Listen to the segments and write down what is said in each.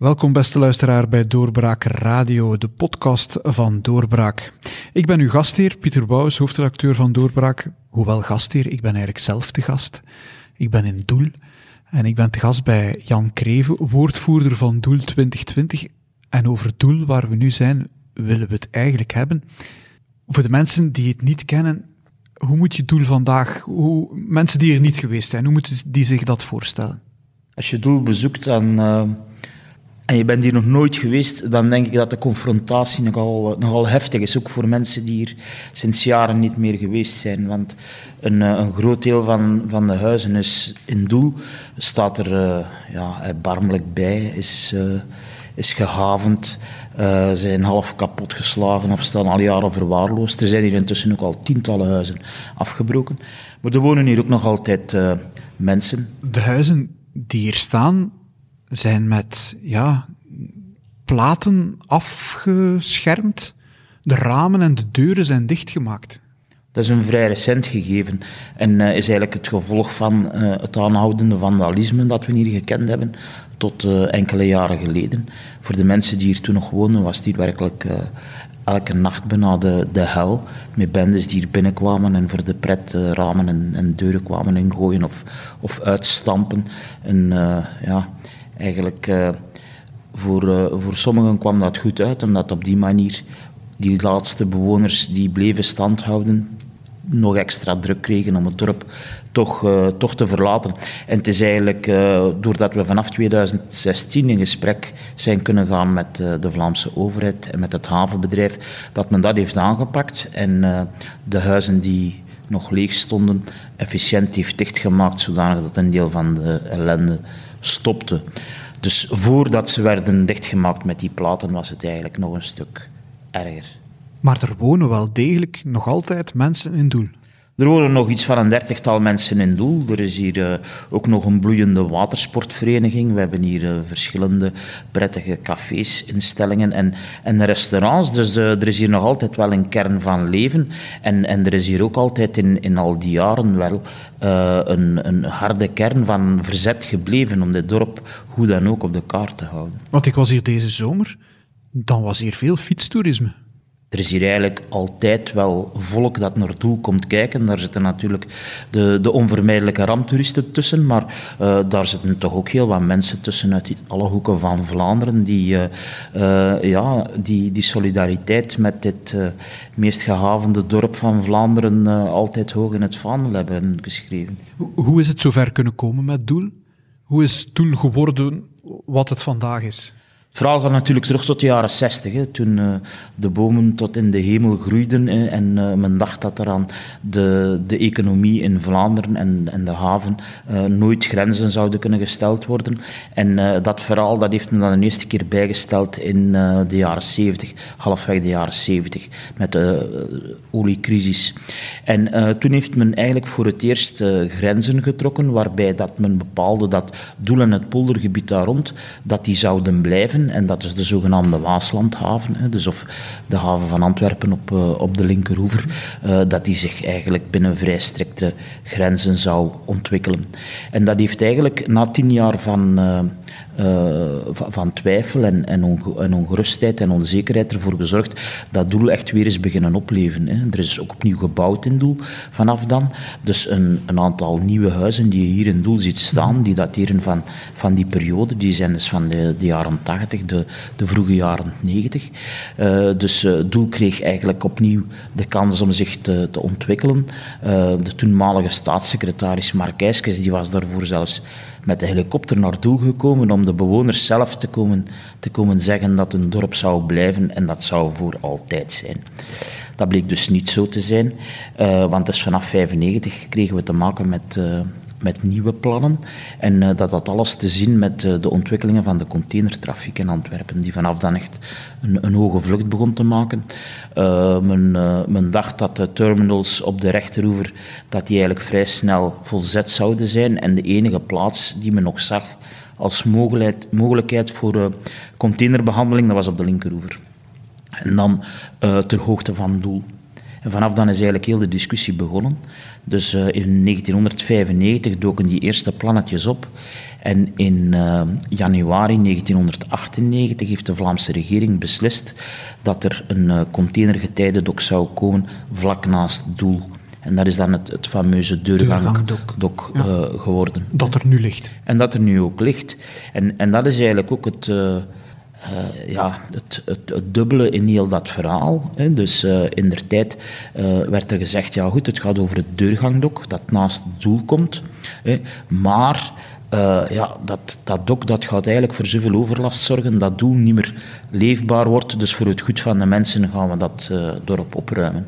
Welkom beste luisteraar bij Doorbraak Radio, de podcast van Doorbraak. Ik ben uw gastheer, Pieter Bouws, hoofdredacteur van Doorbraak. Hoewel gastheer, ik ben eigenlijk zelf te gast. Ik ben in Doel en ik ben te gast bij Jan Kreven, woordvoerder van Doel 2020. En over Doel, waar we nu zijn, willen we het eigenlijk hebben. Voor de mensen die het niet kennen, hoe moet je Doel vandaag, hoe, mensen die er niet geweest zijn, hoe moeten die zich dat voorstellen? Als je Doel bezoekt, dan... Uh en je bent hier nog nooit geweest, dan denk ik dat de confrontatie nogal, nogal heftig is. Ook voor mensen die hier sinds jaren niet meer geweest zijn. Want een, eh, een groot deel van, van de huizen is in doel. Staat er uh, ja, erbarmelijk bij, is, uh, is gehavend, zijn half kapot geslagen of staan al jaren verwaarloosd. Er zijn hier intussen ook al tientallen huizen afgebroken. Maar er wonen hier ook nog altijd mensen. De huizen die hier staan, zijn met ja, platen afgeschermd. De ramen en de deuren zijn dichtgemaakt. Dat is een vrij recent gegeven en uh, is eigenlijk het gevolg van uh, het aanhoudende vandalisme dat we hier gekend hebben tot uh, enkele jaren geleden. Voor de mensen die hier toen nog woonden was dit werkelijk elke nacht bijna de, de hel. Met bendes die hier binnenkwamen en voor de pret ramen en, en, deuren kwamen ingooien of, of uitstampen. En ja, eigenlijk voor, uh, voor sommigen kwam dat goed uit, omdat op die manier die laatste bewoners die bleven standhouden nog extra druk kregen om het dorp toch, uh, toch te verlaten. En het is eigenlijk doordat we vanaf 2016 in gesprek zijn kunnen gaan met de Vlaamse overheid en met het havenbedrijf, dat men dat heeft aangepakt en de huizen die nog leeg stonden, efficiënt heeft dichtgemaakt, zodanig dat een deel van de ellende stopte. Dus voordat ze werden dichtgemaakt met die platen, was het eigenlijk nog een stuk erger. Maar er wonen wel degelijk nog altijd mensen in Doel. Er wonen nog iets van een dertigtal mensen in Doel. Er is hier uh, ook nog een bloeiende watersportvereniging. We hebben hier uh, verschillende prettige cafés, instellingen en, en restaurants. Dus uh, er is hier nog altijd wel een kern van leven. En, en er is hier ook altijd in, in al die jaren wel een, een harde kern van verzet gebleven om dit dorp hoe dan ook op de kaart te houden. Want ik was hier deze zomer, dan was hier veel fietstoerisme. Er is hier eigenlijk altijd wel volk dat naar Doel komt kijken. Daar zitten natuurlijk de, de onvermijdelijke ramptoeristen tussen, maar uh, daar zitten toch ook heel wat mensen tussen uit alle hoeken van Vlaanderen die uh, uh, ja, die, die solidariteit met dit meest gehavende dorp van Vlaanderen altijd hoog in het vaandel hebben geschreven. Hoe is het zover kunnen komen met Doel? Hoe is Doel geworden wat het vandaag is? Het verhaal gaat natuurlijk terug tot de jaren 60, toen uh, de bomen tot in de hemel groeiden hè, en uh, men dacht dat er aan de, de economie in Vlaanderen en, en de haven uh, nooit grenzen zouden kunnen gesteld worden. En dat verhaal dat heeft men dan de eerste keer bijgesteld in de jaren 70, halfweg de jaren 70, met de oliecrisis. En toen heeft men eigenlijk voor het eerst grenzen getrokken, waarbij dat men bepaalde dat Doel en het poldergebied daar rond, dat die zouden blijven en dat is de zogenaamde Waaslandhaven, dus of de haven van Antwerpen op, eh, op de linkeroever, uh, dat die zich eigenlijk binnen vrij strikte grenzen zou ontwikkelen. En dat heeft eigenlijk na tien jaar van uh, van twijfel en, en, en, ongerustheid en onzekerheid ervoor gezorgd dat Doel echt weer is beginnen opleven. Hè. Er is ook opnieuw gebouwd in Doel vanaf dan. Dus een, een, aantal nieuwe huizen die je hier in Doel ziet staan, die dateren van, van die periode, die zijn dus van de, de jaren 80, de, de vroege jaren 90. Uh, dus uh, Doel kreeg eigenlijk opnieuw de kans om zich te, te ontwikkelen. de toenmalige staatssecretaris Mark Eiskes, die was daarvoor zelfs met de helikopter naartoe gekomen om de bewoners zelf te komen, te komen zeggen dat een dorp zou blijven en dat zou voor altijd zijn. Dat bleek dus niet zo te zijn, uh, want dus vanaf 1995 kregen we te maken met, uh, met nieuwe plannen. En uh, dat had alles te zien met de ontwikkelingen van de containertrafiek in Antwerpen, die vanaf dan echt een, een hoge vlucht begon te maken. Men, men, dacht dat de terminals op de rechteroever dat die eigenlijk vrij snel volzet zouden zijn. En de enige plaats die men nog zag als mogelijkheid, mogelijkheid voor containerbehandeling, dat was op de linkeroever. En dan ter hoogte van Doel. En vanaf dan is eigenlijk heel de discussie begonnen. Dus in 1995 doken die eerste plannetjes op. En in januari 1998 heeft de Vlaamse regering beslist dat er een uh, containergetijdendok zou komen vlak naast Doel. En dat is dan het, het fameuze deurgangdok ja. geworden. Dat er nu ligt. En dat er nu ook ligt. En, en dat is eigenlijk ook het, uh, ja, het, het, het, dubbele in heel dat verhaal. Hè. Dus in der tijd werd er gezegd, ja goed, het gaat over het deurgangdok dat naast het doel komt. Hè. Maar ja, dat, dat dok dat gaat eigenlijk voor zoveel overlast zorgen dat doel niet meer leefbaar wordt. Dus voor het goed van de mensen gaan we dat dorp opruimen.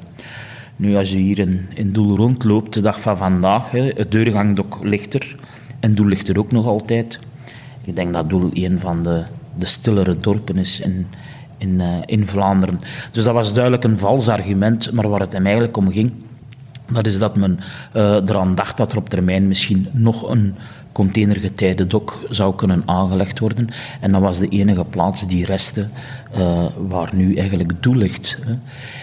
Nu, als je hier in, in Doel rondloopt, de dag van vandaag, hè, het deurgangdok ligt er. En Doel ligt er ook nog altijd. Ik denk dat Doel een van de, de stillere dorpen is in, in, uh, in Vlaanderen. Dus dat was duidelijk een vals argument, maar waar het hem eigenlijk om ging, dat is dat men uh, eraan dacht dat er op termijn misschien nog een containergetijden dok zou kunnen aangelegd worden. En dat was de enige plaats die restte uh, waar nu eigenlijk doel ligt. Hè.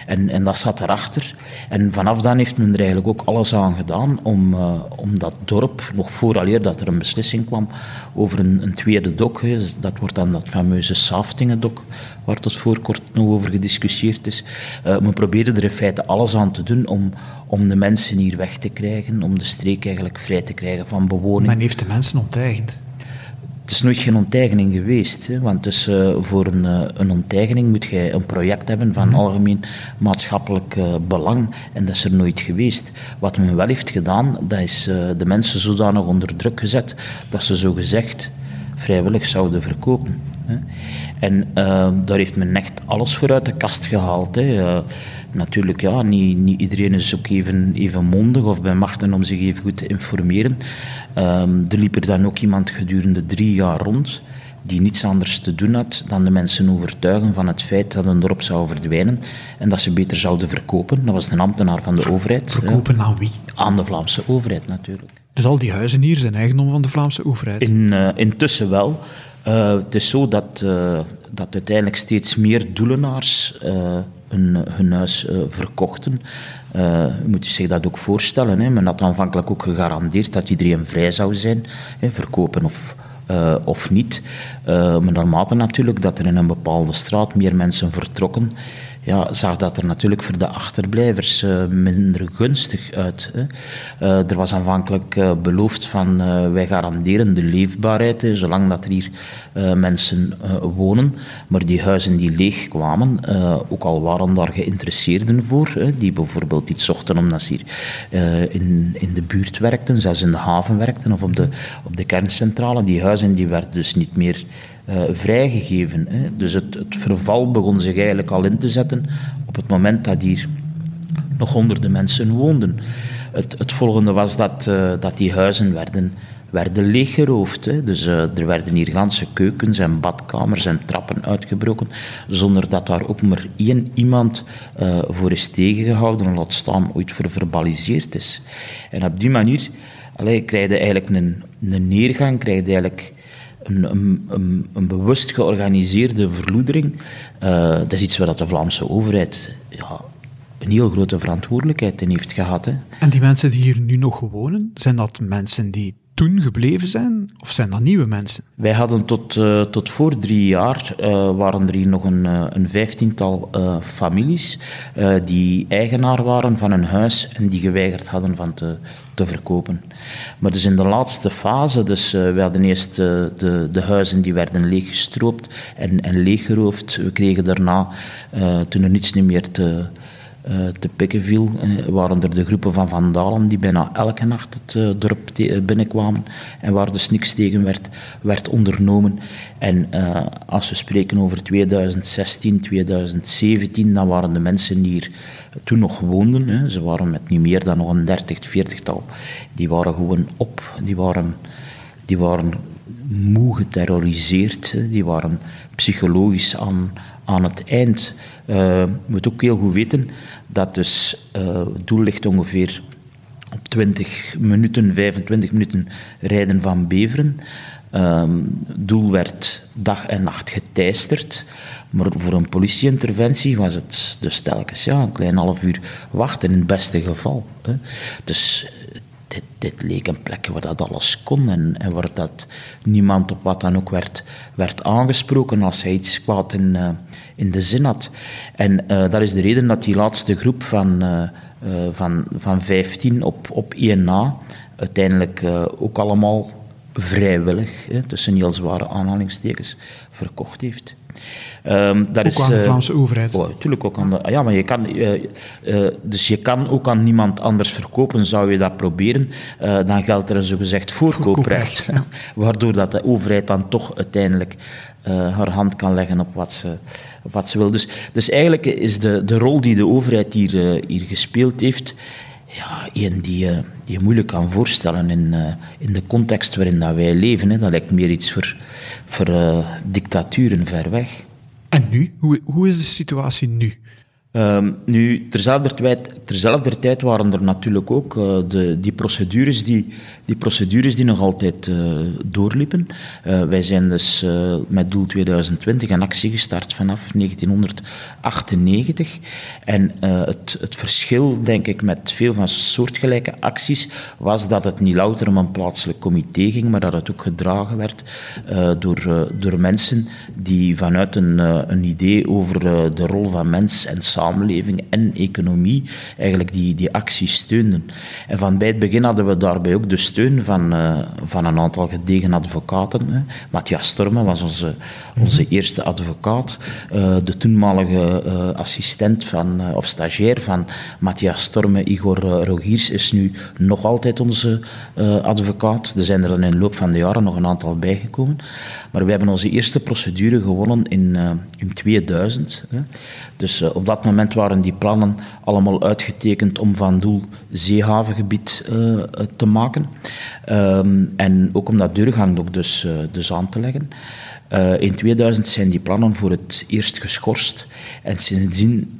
En, en dat zat erachter. En vanaf dan heeft men er eigenlijk ook alles aan gedaan om, uh, om dat dorp, nog vooraleer dat er een beslissing kwam over een, een tweede dok, hè, dat wordt dan dat fameuze Saftingen-dok, waar tot voor kort nog over gediscussieerd is. Uh, men probeerde er in feite alles aan te doen om, om de mensen hier weg te krijgen, om de streek eigenlijk vrij te krijgen van bewoning. Men heeft de mensen onteigend. Het is nooit geen onteigening geweest. Hè, want dus, uh, voor een, uh, een onteigening moet je een project hebben van mm. algemeen maatschappelijk uh, belang. En dat is er nooit geweest. Wat men wel heeft gedaan, dat is de mensen zodanig onder druk gezet dat ze zo gezegd vrijwillig zouden verkopen. Hè. En daar heeft men echt alles voor uit de kast gehaald. Hè natuurlijk, ja, niet, niet iedereen is ook even, even mondig of bij machten om zich even goed te informeren. Um, er liep er dan ook iemand gedurende drie jaar rond die niets anders te doen had dan de mensen overtuigen van het feit dat een dorp zou verdwijnen en dat ze beter zouden verkopen. Dat was een ambtenaar van de overheid. Verkopen aan wie? Aan de Vlaamse overheid natuurlijk. Dus al die huizen hier zijn eigendom van de Vlaamse overheid? In, uh, intussen wel. Uh, het is zo dat, uh, dat uiteindelijk steeds meer doelenaars hun, hun huis uh, verkochten. Uh, moet je zich dat ook voorstellen. Hè. Men had aanvankelijk ook gegarandeerd dat iedereen vrij zou zijn, verkopen of, uh, of niet. maar naarmate natuurlijk dat er in een bepaalde straat meer mensen vertrokken, ja, zag dat er natuurlijk voor de achterblijvers uh, minder gunstig uit. Uh, er was aanvankelijk uh, beloofd van wij garanderen de leefbaarheid, zolang dat er hier mensen wonen. Maar die huizen die leeg kwamen, ook al waren daar geïnteresseerden voor, die bijvoorbeeld iets zochten omdat ze hier in, in de buurt werkten, zelfs in de haven werkten of op de, op de kerncentrale, die huizen die werden dus niet meer uh, vrijgegeven. Hè. Dus het, het, verval begon zich eigenlijk al in te zetten op het moment dat hier nog honderden mensen woonden. Het, het volgende was dat, uh, dat die huizen werden, werden leeggeroofd. Dus uh, er werden hier ganse keukens en badkamers en trappen uitgebroken, zonder dat daar ook maar één iemand voor is tegengehouden, laat staan ooit verbaliseerd is. En op die manier krijg je eigenlijk een, een neergang, krijg je eigenlijk een, een, een, bewust georganiseerde verloedering. Uh, dat is iets waar de Vlaamse overheid ja, een heel grote verantwoordelijkheid in heeft gehad. En die mensen die hier nu nog wonen, zijn dat mensen die toen gebleven zijn? Of zijn dat nieuwe mensen? Wij hadden tot, uh, tot voor drie jaar, uh, waren er hier nog een, een vijftiental families die eigenaar waren van een huis en die geweigerd hadden van te, te verkopen. Maar dus in de laatste fase, dus we hadden eerst de, de huizen die werden leeggestroopt en, en leeggeroofd. We kregen daarna, toen er niets meer te te pikken viel, uh, waren er de groepen van vandalen die bijna elke nacht het uh, dorp binnenkwamen en waar dus niks tegen werd, werd ondernomen. En als we spreken over 2016, 2017, dan waren de mensen die hier toen nog woonden, hè, ze waren met niet meer dan nog een dertig, veertigtal, die waren gewoon op, die waren, die waren moe geterroriseerd, die waren psychologisch aan, aan het eind. Uh, je moet ook heel goed weten dat dus uh, het doel ligt ongeveer op 20 minuten, 25 minuten rijden van Beveren. Ehm, doel werd dag en nacht geteisterd. Maar voor een politieinterventie was het dus telkens ja, een klein half uur wachten, in het beste geval. Hè. Dus dit, leek een plek waar dat alles kon en, waar dat niemand op wat dan ook werd, werd aangesproken als hij iets kwaad in, uh, in de zin had. En uh, dat is de reden dat die laatste groep van, uh, van, van 15 op, op 1 na uiteindelijk ook allemaal vrijwillig, hè, tussen heel zware aanhalingstekens, verkocht heeft. Um, dat ook is, aan de Vlaamse overheid? Oh, natuurlijk ook aan de... Ja, maar je kan... Uh, uh, dus je kan ook aan niemand anders verkopen. Zou je dat proberen, dan geldt er een zogezegd voorkooprecht. Ja. Waardoor dat de overheid dan toch uiteindelijk haar hand kan leggen op wat ze, op wat ze wil. Dus, dus eigenlijk is de, de rol die de overheid hier, hier gespeeld heeft ja, een die je, je moeilijk kan voorstellen in, in de context waarin dat wij leven. Hè. Dat lijkt meer iets voor, voor dictaturen ver weg. En nu? Hoe, hoe is de situatie nu? Um, nu, terzelfde tijd, terzelfde tijd waren er natuurlijk ook uh, de, die, procedures die, die procedures die nog altijd uh, doorliepen. Uh, wij zijn dus met doel 2020 een actie gestart vanaf 1998. En het, het verschil, denk ik, met veel van soortgelijke acties was dat het niet louter om een plaatselijk comité ging, maar dat het ook gedragen werd door, door mensen die vanuit een, een idee over de rol van mens en samenleving en economie eigenlijk die, die actie steunden. En van bij het begin hadden we daarbij ook de steun van, uh, van een aantal gedegen advocaten. Hè. Matthias Stormen was onze, onze mhm. eerste advocaat. Uh, de toenmalige uh, assistent van, of stagiair van Matthias Stormen, Igor Rogiers, is nu nog altijd onze advocaat. Er zijn er dan in de loop van de jaren nog een aantal bijgekomen. Maar we hebben onze eerste procedure gewonnen in, in 2000. Hè. Dus op dat moment waren die plannen allemaal uitgetekend om van doel zeehavengebied uh, te maken. Um, en ook om dat deurgangdok dus, dus aan te leggen. In 2000 zijn die plannen voor het eerst geschorst. En sindsdien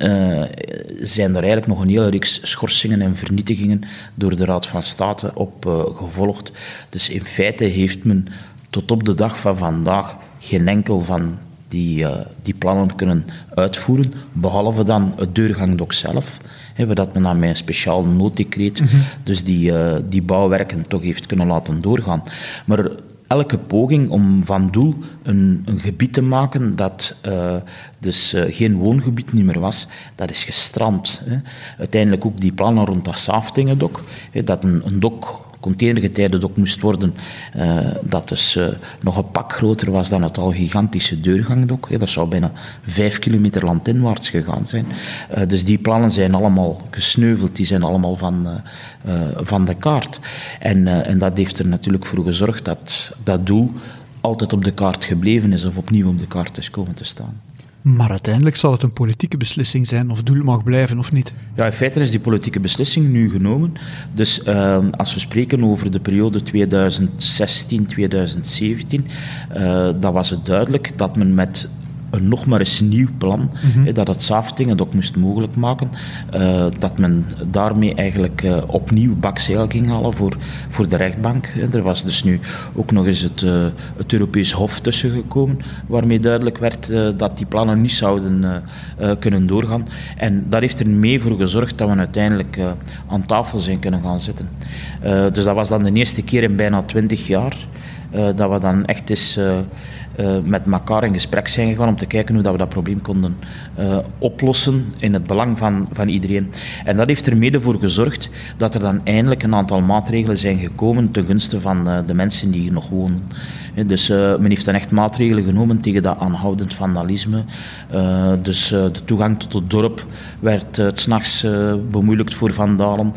zijn er eigenlijk nog een hele reeks schorsingen en vernietigingen door de Raad van State op gevolgd. Dus in feite heeft men tot op de dag van vandaag geen enkel van die uh, die plannen kunnen uitvoeren, behalve dan het deurgangdok zelf, hè, dat men dan met een speciaal nooddecreet mm -hmm. dus die, uh, die bouwwerken toch heeft kunnen laten doorgaan. Maar elke poging om van doel een, een gebied te maken dat uh, dus uh, geen woongebied niet meer was, dat is gestrand. Hè. Uiteindelijk ook die plannen rond dat Saftingendok, dat een, een dok containergetijden ook moest worden, uh, dat dus nog een pak groter was dan het al gigantische deurgangdok. Dat zou bijna vijf kilometer landinwaarts gegaan zijn. Uh, dus die plannen zijn allemaal gesneuveld, die zijn allemaal van, van de kaart. En, en dat heeft er natuurlijk voor gezorgd dat dat doel altijd op de kaart gebleven is of opnieuw op de kaart is komen te staan. Maar uiteindelijk zal het een politieke beslissing zijn of doel mag blijven of niet. Ja, in feite is die politieke beslissing nu genomen. Dus uh, als we spreken over de periode 2016-2017, uh, dan was het duidelijk dat men met een nog maar eens nieuw plan, mm dat het Saftingen ook moest mogelijk maken, uh, dat men daarmee eigenlijk uh, opnieuw bakzeil ging halen voor, voor de rechtbank. Er was dus nu ook nog eens het, uh, het Europees Hof tussen gekomen, waarmee duidelijk werd dat die plannen niet zouden kunnen doorgaan. En dat heeft er mee voor gezorgd dat we uiteindelijk aan tafel zijn kunnen gaan zitten. dus dat was dan de eerste keer in bijna twintig jaar dat we dan echt eens uh, met elkaar in gesprek zijn gegaan om te kijken hoe dat we dat probleem konden uh, oplossen in het belang van, van iedereen. En dat heeft er mede voor gezorgd dat er dan eindelijk een aantal maatregelen zijn gekomen ten gunste van uh, de mensen die hier nog wonen. Dus men heeft dan echt maatregelen genomen tegen dat aanhoudend vandalisme. dus de toegang tot het dorp werd het s'nachts bemoeilijkt voor vandalen.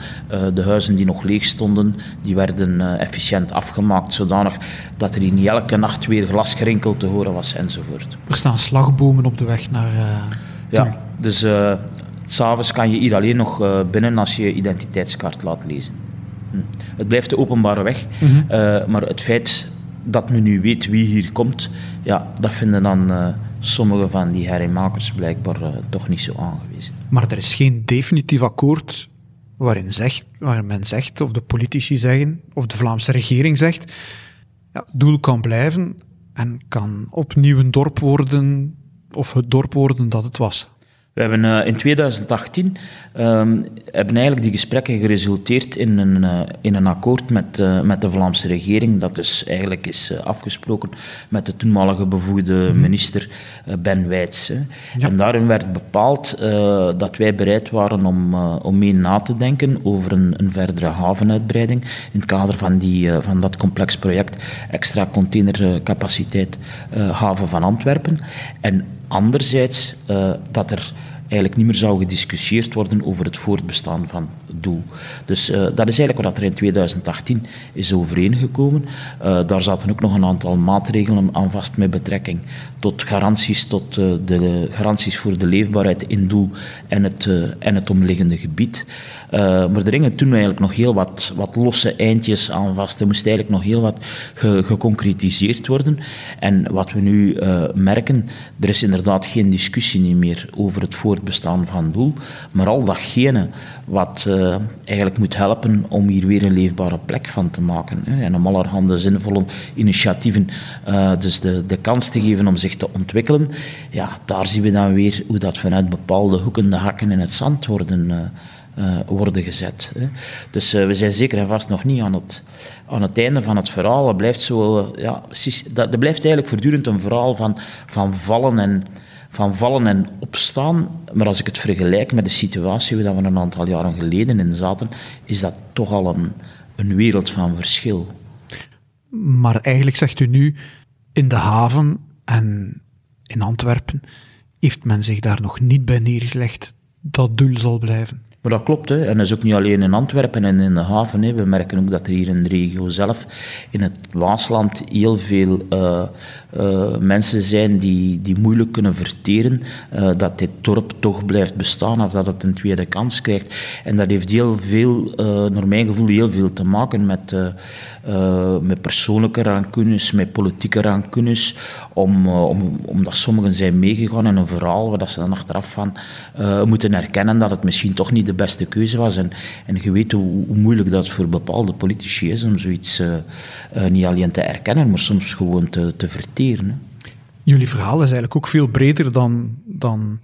de huizen die nog leeg stonden, die werden efficiënt afgemaakt, zodanig dat er niet elke nacht weer glasgerinkel te horen was enzovoort. Er staan slagbomen op de weg naar... Ja, dus uh, s'avonds kan je hier alleen nog uh, binnen als je je identiteitskaart laat lezen. Hm. Het blijft de openbare weg, mm -hmm. maar het feit dat men nu weet wie hier komt, ja, dat vinden dan sommige van die herriemakers blijkbaar toch niet zo aangewezen. Maar er is geen definitief akkoord waarin zegt, waar men zegt, of de politici zeggen, of de Vlaamse regering zegt, ja, doel kan blijven en kan opnieuw een dorp worden, of het dorp worden dat het was. We hebben uh, in 2018 um, hebben eigenlijk die gesprekken geresulteerd in een, uh, in een akkoord met, uh, met de Vlaamse regering, dat dus eigenlijk is afgesproken met de toenmalige bevoegde -hmm. minister Ben. Ja. En daarin werd bepaald dat wij bereid waren om, om mee na te denken over een, een verdere havenuitbreiding in het kader van, die, van dat complex project extra containercapaciteit haven van Antwerpen. En anderzijds uh, dat er eigenlijk niet meer zou gediscussieerd worden over het voortbestaan van doel. Dus uh, dat is eigenlijk wat er in 2018 is overeengekomen. Uh, daar zaten ook nog een aantal maatregelen aan vast met betrekking tot garanties, tot uh, de garanties voor de leefbaarheid in doel en het, en het omliggende gebied. Maar er hingen toen eigenlijk nog heel wat, wat losse eindjes aan vast. Er moest eigenlijk nog heel wat ge, geconcretiseerd worden. En wat we nu merken, er is inderdaad geen discussie meer over het voortbestaan van doel. Maar al datgene wat uh, eigenlijk moet helpen om hier weer een leefbare plek van te maken. Hè, en om allerhande zinvolle initiatieven dus de, de kans te geven om zich te ontwikkelen. Ja, daar zien we dan weer hoe dat vanuit bepaalde hoeken de hakken in het zand worden uh, worden gezet. Hè. Dus we zijn zeker en vast nog niet aan het, aan het einde van het verhaal. Het blijft, zo, ja, dat, dat blijft eigenlijk voortdurend een verhaal van, van, vallen en, van vallen en opstaan. Maar als ik het vergelijk met de situatie waar we een aantal jaren geleden in zaten, is dat toch al een, een wereld van verschil. Maar eigenlijk zegt u nu, in de haven en in Antwerpen heeft men zich daar nog niet bij neergelegd dat doel zal blijven. Maar dat klopt, hè. en dat is ook niet alleen in Antwerpen en in de haven. Hè. We merken ook dat er hier in de regio zelf, in het Waasland, heel veel uh, uh, mensen zijn die, die moeilijk kunnen verteren uh, dat dit dorp toch blijft bestaan of dat het een tweede kans krijgt. En dat heeft heel veel, naar mijn gevoel, heel veel te maken met, met persoonlijke rancunes, met politieke rancunes, om, om, omdat sommigen zijn meegegaan in een verhaal waar dat ze dan achteraf van moeten erkennen dat het misschien toch niet de beste keuze was. En, en je weet hoe, hoe moeilijk dat voor bepaalde politici is om zoiets uh, uh, niet alleen te erkennen, maar soms gewoon te, te verteren. Jullie verhaal is eigenlijk ook veel breder dan, dan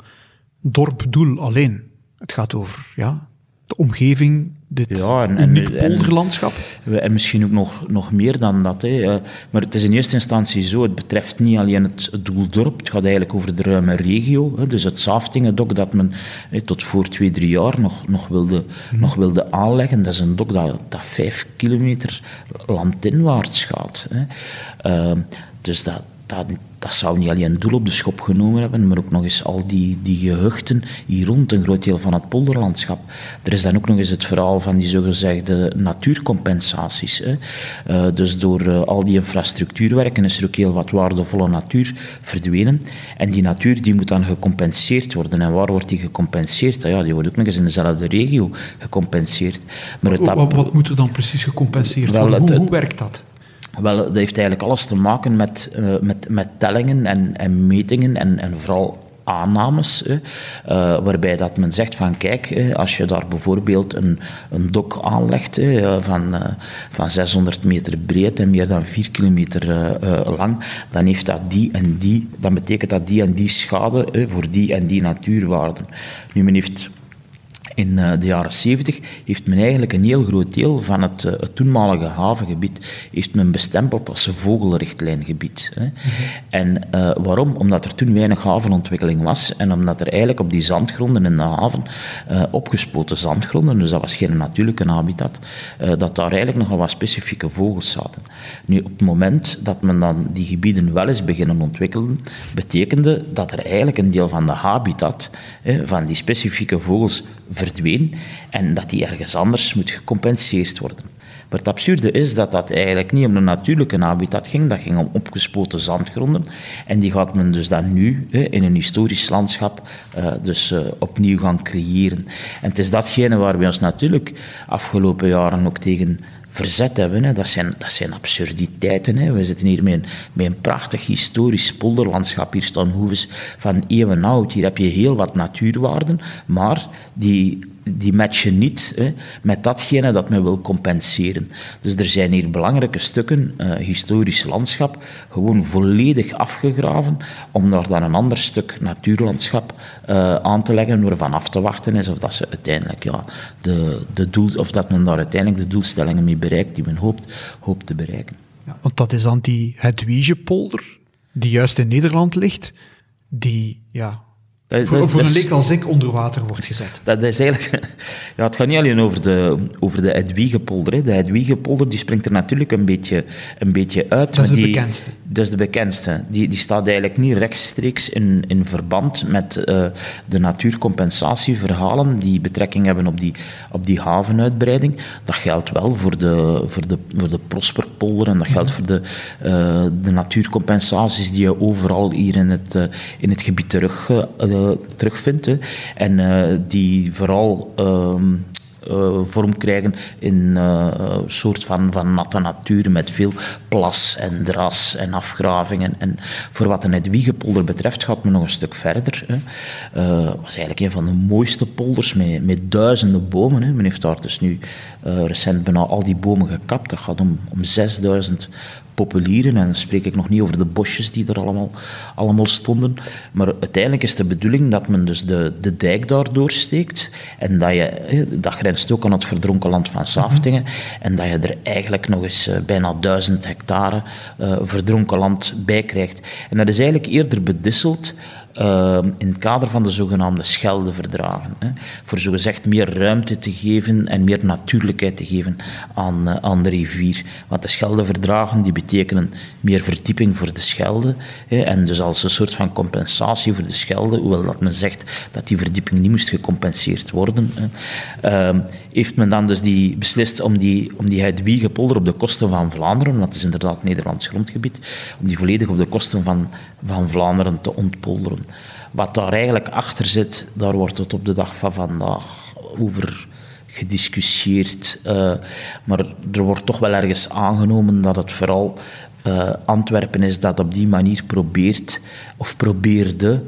dorp-doel alleen. Het gaat over ja, de omgeving, dit ja, en, uniek polderlandschap. En, en, misschien ook nog, nog meer dan dat. Hè. Eh, maar het is in eerste instantie zo, het betreft niet alleen het, het doeldorp, het gaat eigenlijk over de ruime regio. Hè. Dus het Saftingendok dat men hè, tot voor twee, drie jaar nog, nog, wilde, hmm. nog wilde aanleggen, dat is een dok dat, dat vijf kilometer landinwaarts gaat. Hè. Uh, dus dat, dat, dat zou niet alleen doel op de schop genomen hebben, maar ook nog eens al die, die gehuchten hier rond, een groot deel van het polderlandschap. Er is dan ook nog eens het verhaal van die zogezegde natuurcompensaties. Hè. Uh, dus door uh, al die infrastructuurwerken is er ook heel wat waardevolle natuur verdwenen. En die natuur die moet dan gecompenseerd worden. En waar wordt die gecompenseerd? Ja, die wordt ook nog eens in dezelfde regio gecompenseerd. Maar het, wat, wat, moet er dan precies gecompenseerd worden? hoe, hoe werkt dat? Wel, dat heeft eigenlijk alles te maken met, uh, met, met tellingen en, en metingen en, en vooral aannames, uh, waarbij dat men zegt van kijk, als je daar bijvoorbeeld een, een dok aanlegt uh, van, van 600 meter breed en meer dan 4 kilometer lang, dan heeft dat die en die, dan betekent dat die en die schade voor die en die natuurwaarden. Nu, men heeft in eh, de jaren 70 heeft men eigenlijk een heel groot deel van het, eh, het toenmalige havengebied heeft men bestempeld als vogelrichtlijngebied. Hè. Mhm. En uh, waarom? Omdat er toen weinig havenontwikkeling was en omdat er eigenlijk op die zandgronden in de haven, uh, opgespoten zandgronden, dus dat was geen natuurlijke habitat, uh, dat daar eigenlijk nogal wat specifieke vogels zaten. Nu, op het moment dat men dan die gebieden wel eens beginnen ontwikkelen, betekende dat er eigenlijk een deel van de habitat, van die specifieke vogels, verdween en dat die ergens anders moet gecompenseerd worden. Maar het absurde is dat dat eigenlijk niet om een natuurlijke habitat ging, dat ging om opgespoten zandgronden. En die gaat men dus dan nu in een historisch landschap uh, dus, uh, opnieuw gaan creëren. En het is datgene waar we ons natuurlijk afgelopen jaren ook tegen verzet hebben. Hè. Dat, zijn, dat zijn absurditeiten. Hè. We zitten hier met een, met een prachtig historisch polderlandschap. Hier staan hoeves van eeuwen oud. Hier heb je heel wat natuurwaarden, maar die die matchen niet hè, met datgene dat men wil compenseren. Dus er zijn hier belangrijke stukken, uh, historisch landschap, gewoon volledig afgegraven, om daar dan een ander stuk natuurlandschap uh, aan te leggen, waarvan af te wachten is of dat, ze uiteindelijk, ja, de, de doel, of dat men daar uiteindelijk de doelstellingen mee bereikt die men hoopt, hoopt te bereiken. Ja, want dat is dan die Hedwigepolder, die juist in Nederland ligt, die ja, dat, voor, voor een leek als ik onder water wordt gezet. Dat is eigenlijk... Ja, het gaat niet alleen over de, over de Edwiegepolder. De Edwiegepolder die springt er natuurlijk een beetje, een beetje uit. Dat is de die, bekendste. Dat is de bekendste. Die, die staat eigenlijk niet rechtstreeks in, in verband met uh, de natuurcompensatieverhalen die betrekking hebben op die, op die havenuitbreiding. Dat geldt wel voor de, voor de, voor de Prosperpolder en dat geldt voor de, uh, de natuurcompensaties die je overal hier in het, uh, in het gebied terug terugvindt. Hè. En uh, die vooral uh, vorm krijgen in een soort van, van natte natuur met veel plas en dras en afgravingen. En voor wat de Edwiegepolder betreft gaat men nog een stuk verder. Het was eigenlijk een van de mooiste polders met, met duizenden bomen. Hè. Men heeft daar dus nu recent bijna al die bomen gekapt. Dat gaat om, om 6000 populieren. En dan spreek ik nog niet over de bosjes die er allemaal, allemaal stonden. Maar uiteindelijk is de bedoeling dat men dus de, de dijk daar doorsteekt. En dat je, dat grenst ook aan het verdronken land van Saftingen. En dat je er eigenlijk nog eens eh, bijna duizend hectare uh, verdronken land bij krijgt. En dat is eigenlijk eerder bedisseld uh, in het kader van de zogenaamde Scheldeverdragen. Hè, voor zogezegd meer ruimte te geven en meer natuurlijkheid te geven aan, aan de rivier. Want de Scheldeverdragen die betekenen meer verdieping voor de Schelde. Hè, en dus als een soort van compensatie voor de Schelde, hoewel dat men zegt dat die verdieping niet moest gecompenseerd worden, hè, uh, heeft men dan dus die beslist om die, om die Hedwiegepolder op de kosten van Vlaanderen, want het is inderdaad Nederlands grondgebied, om die volledig op de kosten van, van Vlaanderen te ontpolderen. Wat daar eigenlijk achter zit, daar wordt het op de dag van vandaag over gediscussieerd. Uh, maar er wordt toch wel ergens aangenomen dat het vooral uh, Antwerpen is dat op die manier probeert, of probeerde,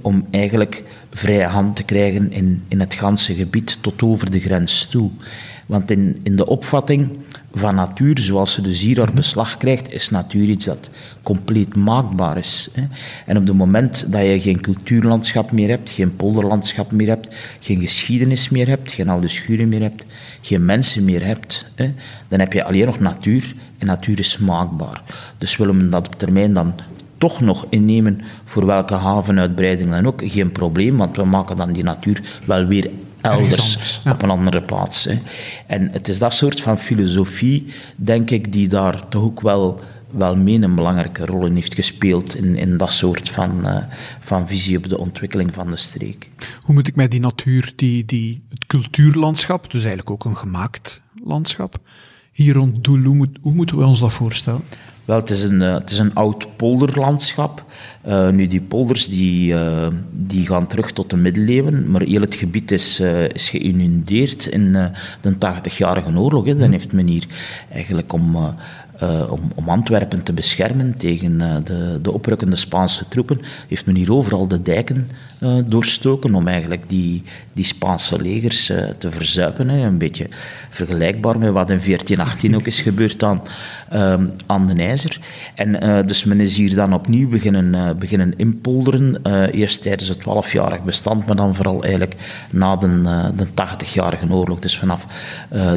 om eigenlijk vrije hand te krijgen in, in het ganse gebied tot over de grens toe. Want in, in de opvatting van natuur, zoals ze dus hier haar beslag krijgt, is natuur iets dat compleet maakbaar is. Hè. En op het moment dat je geen cultuurlandschap meer hebt, geen polderlandschap meer hebt, geen geschiedenis meer hebt, geen oude schuren meer hebt, geen mensen meer hebt, hè, dan heb je alleen nog natuur en natuur is maakbaar. Dus willen we dat op termijn dan toch nog innemen voor welke havenuitbreiding dan ook, geen probleem, want we maken dan die natuur wel weer elders, op een andere plaats. Hè. En het is dat soort van filosofie, denk ik, die daar toch ook wel, wel mee een belangrijke rol in heeft gespeeld in, in dat soort van, uh, van visie op de ontwikkeling van de streek. Hoe moet ik mij die natuur, die, die, het cultuurlandschap, dus eigenlijk ook een gemaakt landschap, hier rond Doel, hoe, moet, hoe moeten we ons dat voorstellen? Wel, het is een, uh, het is een oud polderlandschap. Uh, nu, die polders die, uh, die gaan terug tot de middeleeuwen, maar heel het gebied is, is geïnundeerd in de 80-jarige oorlog. Hè. Dan heeft men hier eigenlijk om uh, om, om, Antwerpen te beschermen tegen uh, de, de oprukkende Spaanse troepen, heeft men hier overal de dijken uh, doorstoken om eigenlijk die, die Spaanse legers te verzuipen. Hè. Een beetje vergelijkbaar met wat in 1418 ook is gebeurd aan, ehm, aan de IJzer. En dus men is hier dan opnieuw beginnen, beginnen inpolderen, eerst tijdens het 12-jarig bestand, maar dan vooral eigenlijk na de, de 80-jarige oorlog, dus vanaf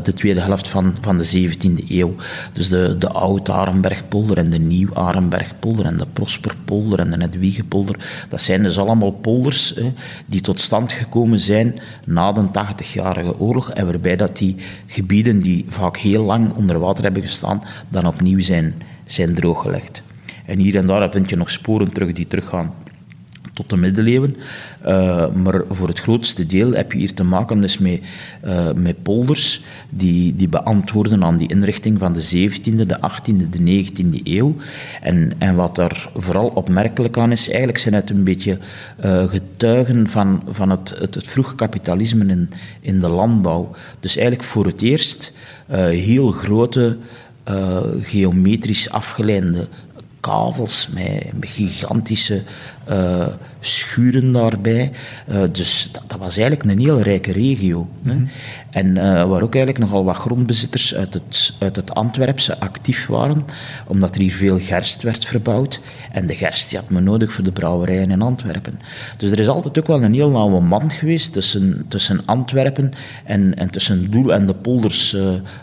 de tweede helft van, van de 17e eeuw. Dus de, de Oud-Arenbergpolder en de Nieuw-Arenbergpolder en de Prosperpolder en de Nedwiegepolder. Dat zijn dus allemaal polders die tot stand gekomen zijn na de 80-jarige oorlog en waarbij dat die gebieden die vaak heel lang onder water hebben gestaan, dan opnieuw zijn, zijn drooggelegd. En hier en daar vind je nog sporen terug die teruggaan tot de middeleeuwen. Uh, maar voor het grootste deel heb je hier te maken dus met, uh, met polders die, die beantwoorden aan die inrichting van de 17e, de 18e, de 19e eeuw. En, en wat daar vooral opmerkelijk aan is, eigenlijk zijn het een beetje uh, getuigen van, van het, het, het vroege kapitalisme in, in de landbouw. Dus eigenlijk voor het eerst heel grote geometrisch afgeleide kavels met, met gigantische schuren daarbij. dus dat, dat, was eigenlijk een heel rijke regio. hè. Mhm. En waar ook eigenlijk nogal wat grondbezitters uit het, uit het Antwerpse actief waren, omdat er hier veel gerst werd verbouwd. En de gerst die had men nodig voor de brouwerijen in Antwerpen. Dus er is altijd ook wel een heel nauwe band geweest tussen, tussen Antwerpen en, en tussen Doel en de polders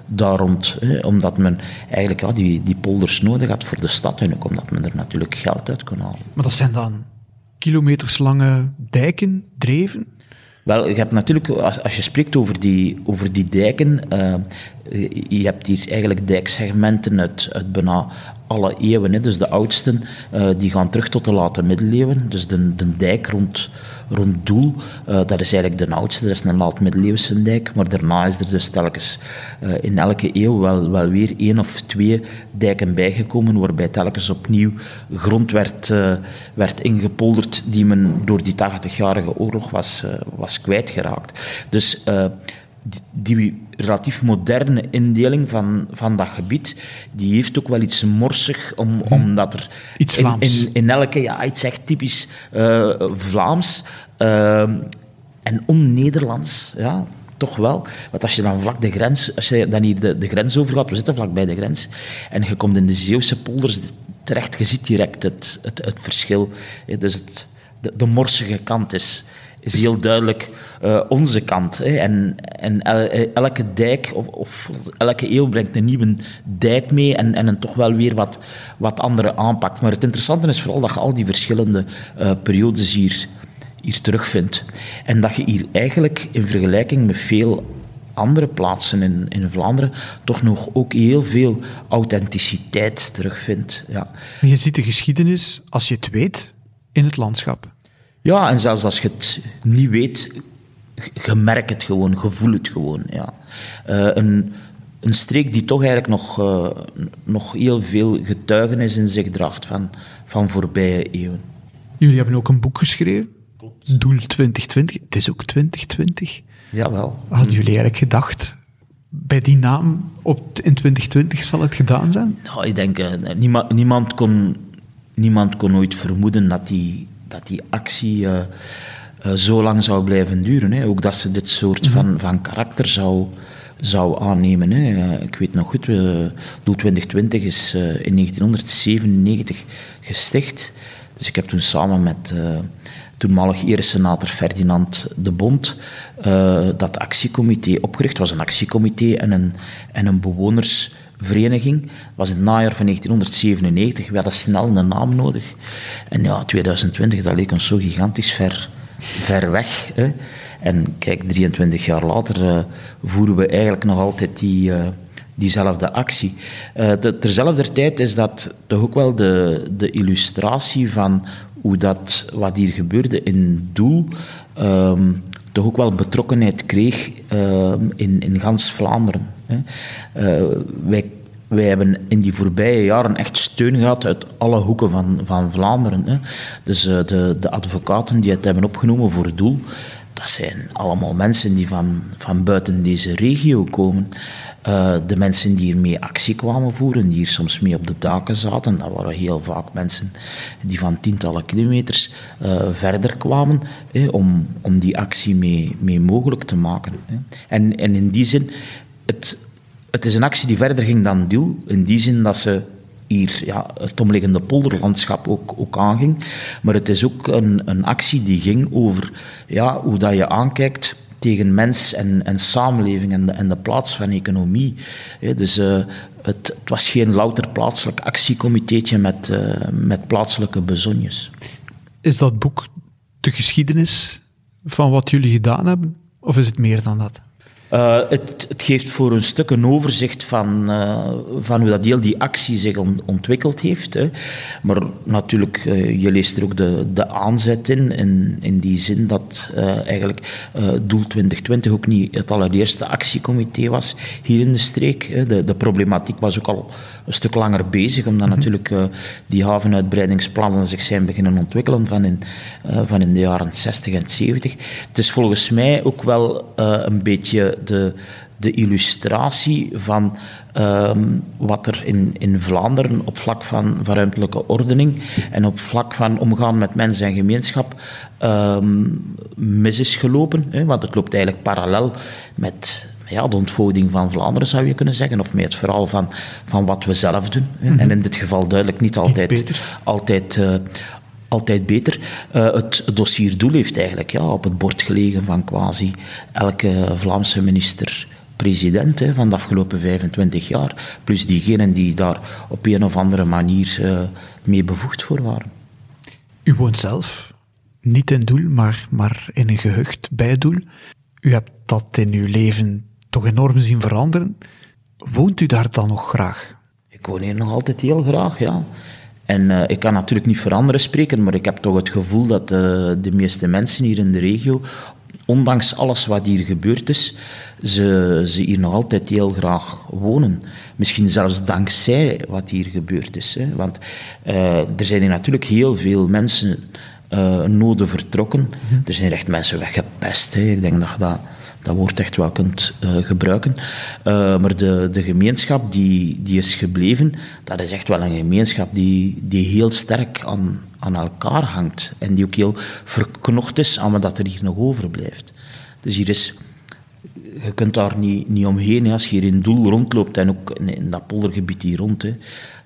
daar rond. Hè, omdat men eigenlijk ja, die, die polders nodig had voor de stad en ook omdat men er natuurlijk geld uit kon halen. Maar dat zijn dan kilometerslange dijken, dreven? Wel, je hebt natuurlijk, als, als je spreekt over die, over die dijken, uh, je hebt hier eigenlijk dijksegmenten uit, uit bijna alle eeuwen. Hè. Dus de oudsten uh, die gaan terug tot de late middeleeuwen. Dus de, de dijk rond, rond Doel, uh, dat is eigenlijk de oudste, dat is een laat-middeleeuwse dijk. Maar daarna is er dus telkens uh, in elke eeuw wel, wel weer één of twee dijken bijgekomen, waarbij telkens opnieuw grond werd, werd ingepolderd die men door die 80-jarige oorlog was, was kwijtgeraakt. Dus die relatief moderne indeling van, van dat gebied, die heeft ook wel iets morsig, om, mhm. omdat er... Iets Vlaams. In, in, elke, ja, iets echt typisch uh, Vlaams uh, en on-Nederlands, ja, toch wel. Want als je dan vlak de grens, als je dan hier de, de grens overgaat, we zitten vlak bij de grens, en je komt in de Zeeuwse polders terecht, je ziet direct het, het, het verschil. Dus het, de, de morsige kant is is heel duidelijk uh, onze kant. Hè. En, en eh, elke dijk of, of, elke eeuw brengt een nieuwe dijk mee en, en een toch wel weer wat, wat andere aanpak. Maar het interessante is vooral dat je al die verschillende uh, periodes hier, hier terugvindt. En dat je hier eigenlijk in vergelijking met veel andere plaatsen in, in Vlaanderen toch nog ook heel veel authenticiteit terugvindt. Ja. Je ziet de geschiedenis, als je het weet, in het landschap. Ja, en zelfs als je het niet weet, je merkt het gewoon, je voelt het gewoon. Ja. Uh, een, een streek die toch eigenlijk nog, uh, nog heel veel getuigenis in zich draagt van, van voorbije eeuwen. Jullie hebben ook een boek geschreven, Klopt. Doel 2020. Het is ook 2020. Jawel. Hadden jullie eigenlijk gedacht, bij die naam op, in 2020 zal het gedaan zijn? Nou, ik denk, uh, niemand, niemand, kon, niemand kon ooit vermoeden dat die dat die actie uh, uh, zo lang zou blijven duren. Hè. Ook dat ze dit soort mm -hmm. van, van karakter zou, zou aannemen. Hè. Ik weet nog goed, Doel 2020 is in 1997 gesticht. Dus ik heb toen samen met toenmalig eresenator Ferdinand de Bond dat actiecomité opgericht. Het was een actiecomité en een, en een bewoners vereniging. was in het najaar van 1997. We hadden snel een naam nodig. En ja, 2020, dat leek ons zo gigantisch ver, ver weg. Hè. En kijk, 23 jaar later uh, voeren we eigenlijk nog altijd die, uh, diezelfde actie. De, terzelfde tijd is dat toch ook wel de, de illustratie van hoe dat, wat hier gebeurde in Doel, um, toch ook wel betrokkenheid kreeg um, in, in gans Vlaanderen. Uh, wij, wij hebben in die voorbije jaren echt steun gehad uit alle hoeken van, van Vlaanderen. Hè. Dus uh, de, de advocaten die het hebben opgenomen voor het doel, dat zijn allemaal mensen die van, van buiten deze regio komen. Uh, de mensen die hiermee actie kwamen voeren, die hier soms mee op de daken zaten, dat waren heel vaak mensen die van tientallen kilometers verder kwamen om, om die actie mee, mee mogelijk te maken. Hè. En, en in die zin, het, het is een actie die verder ging dan Duw, in die zin dat ze hier ja, het omliggende polderlandschap ook, ook aanging. Maar het is ook een, een actie die ging over ja, hoe dat je aankijkt tegen mens en, en samenleving en de, en de plaats van economie. dus uh, het, het, was geen louter plaatselijk actiecomiteetje met, uh, met plaatselijke bezonjes. Is dat boek de geschiedenis van wat jullie gedaan hebben? Of is het meer dan dat? Uh, het, het, geeft voor een stuk een overzicht van, uh, van hoe dat heel die actie zich on, ontwikkeld heeft. Hè. Maar natuurlijk, uh, je leest er ook de, de aanzet in, in, in die zin dat eigenlijk Doel 2020 ook niet het allereerste actiecomité was hier in de streek. Hè. De, de problematiek was ook al een stuk langer bezig, omdat mm -hmm. natuurlijk die havenuitbreidingsplannen zich zijn beginnen ontwikkelen van in, van in de jaren 60 en 70. Het is volgens mij ook wel een beetje de, de illustratie van ehm, wat er in, in Vlaanderen op vlak van, van ruimtelijke ordening en op vlak van omgaan met mens en gemeenschap ehm, mis is gelopen. Hè, want het loopt eigenlijk parallel met ja, de ontvoering van Vlaanderen, zou je kunnen zeggen. Of met het verhaal van, van wat we zelf doen. Mhm. En in dit geval duidelijk niet altijd, altijd, uh, altijd beter. Uh, het dossier Doel heeft eigenlijk ja, op het bord gelegen van quasi elke Vlaamse minister president hè, van de afgelopen 25 jaar, plus diegenen die daar op een of andere manier uh, mee bevoegd voor waren. U woont zelf niet in Doel, maar, maar in een gehucht bij Doel. U hebt dat in uw leven toch enorm zien veranderen. Woont u daar dan nog graag? Ik woon hier nog altijd heel graag, ja. En uh, ik kan natuurlijk niet voor anderen spreken, maar ik heb toch het gevoel dat uh, de meeste mensen hier in de regio, ondanks alles wat hier gebeurd is, ze, ze hier nog altijd heel graag wonen. Misschien zelfs dankzij wat hier gebeurd is. Hè. Want uh, er zijn hier natuurlijk heel veel mensen noden vertrokken. Mhm. Er zijn echt mensen weggepest. Hè. Ik denk dat dat dat woord echt wel kunt uh, gebruiken. Uh, maar de, de gemeenschap die, die is gebleven, dat is echt wel een gemeenschap die, die heel sterk aan, aan elkaar hangt. En die ook heel verknocht is aan wat er hier nog overblijft. Dus hier is... Je kunt daar niet, niet omheen. Als je hier in Doel rondloopt en ook in, in dat poldergebied hier rond. Hè,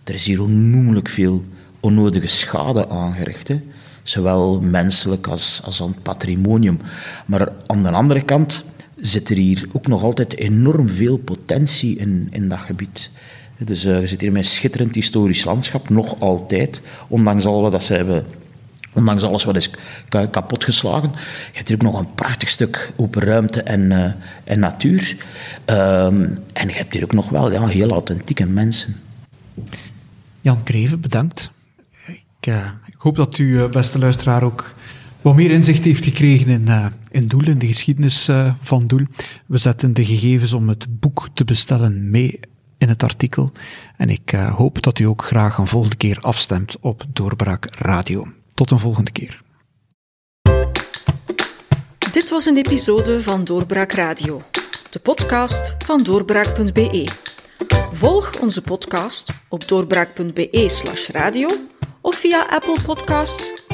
er is hier onnoemelijk veel onnodige schade aangericht. Hè. Zowel menselijk als, als aan het patrimonium. Maar aan de andere kant zit er hier ook nog altijd enorm veel potentie in, in dat gebied. Dus je zit hier met een schitterend historisch landschap, nog altijd, ondanks al wat dat ze hebben Ondanks alles wat is kapotgeslagen. Je hebt hier ook nog een prachtig stuk open ruimte en, uh, en natuur. Um, en je hebt hier ook nog wel heel authentieke mensen. Jan Kreven, bedankt. Ik, uh, ik hoop dat u, beste luisteraar, ook wat meer inzicht heeft gekregen in, uh, in Doel, in de geschiedenis uh, van Doel. We zetten de gegevens om het boek te bestellen mee in het artikel. En ik uh, hoop dat u ook graag een volgende keer afstemt op Doorbraak Radio. Tot een volgende keer. Dit was een episode van Doorbraak Radio, de podcast van doorbraak.be. Volg onze podcast op doorbraak.be/slash radio of via Apple Podcasts,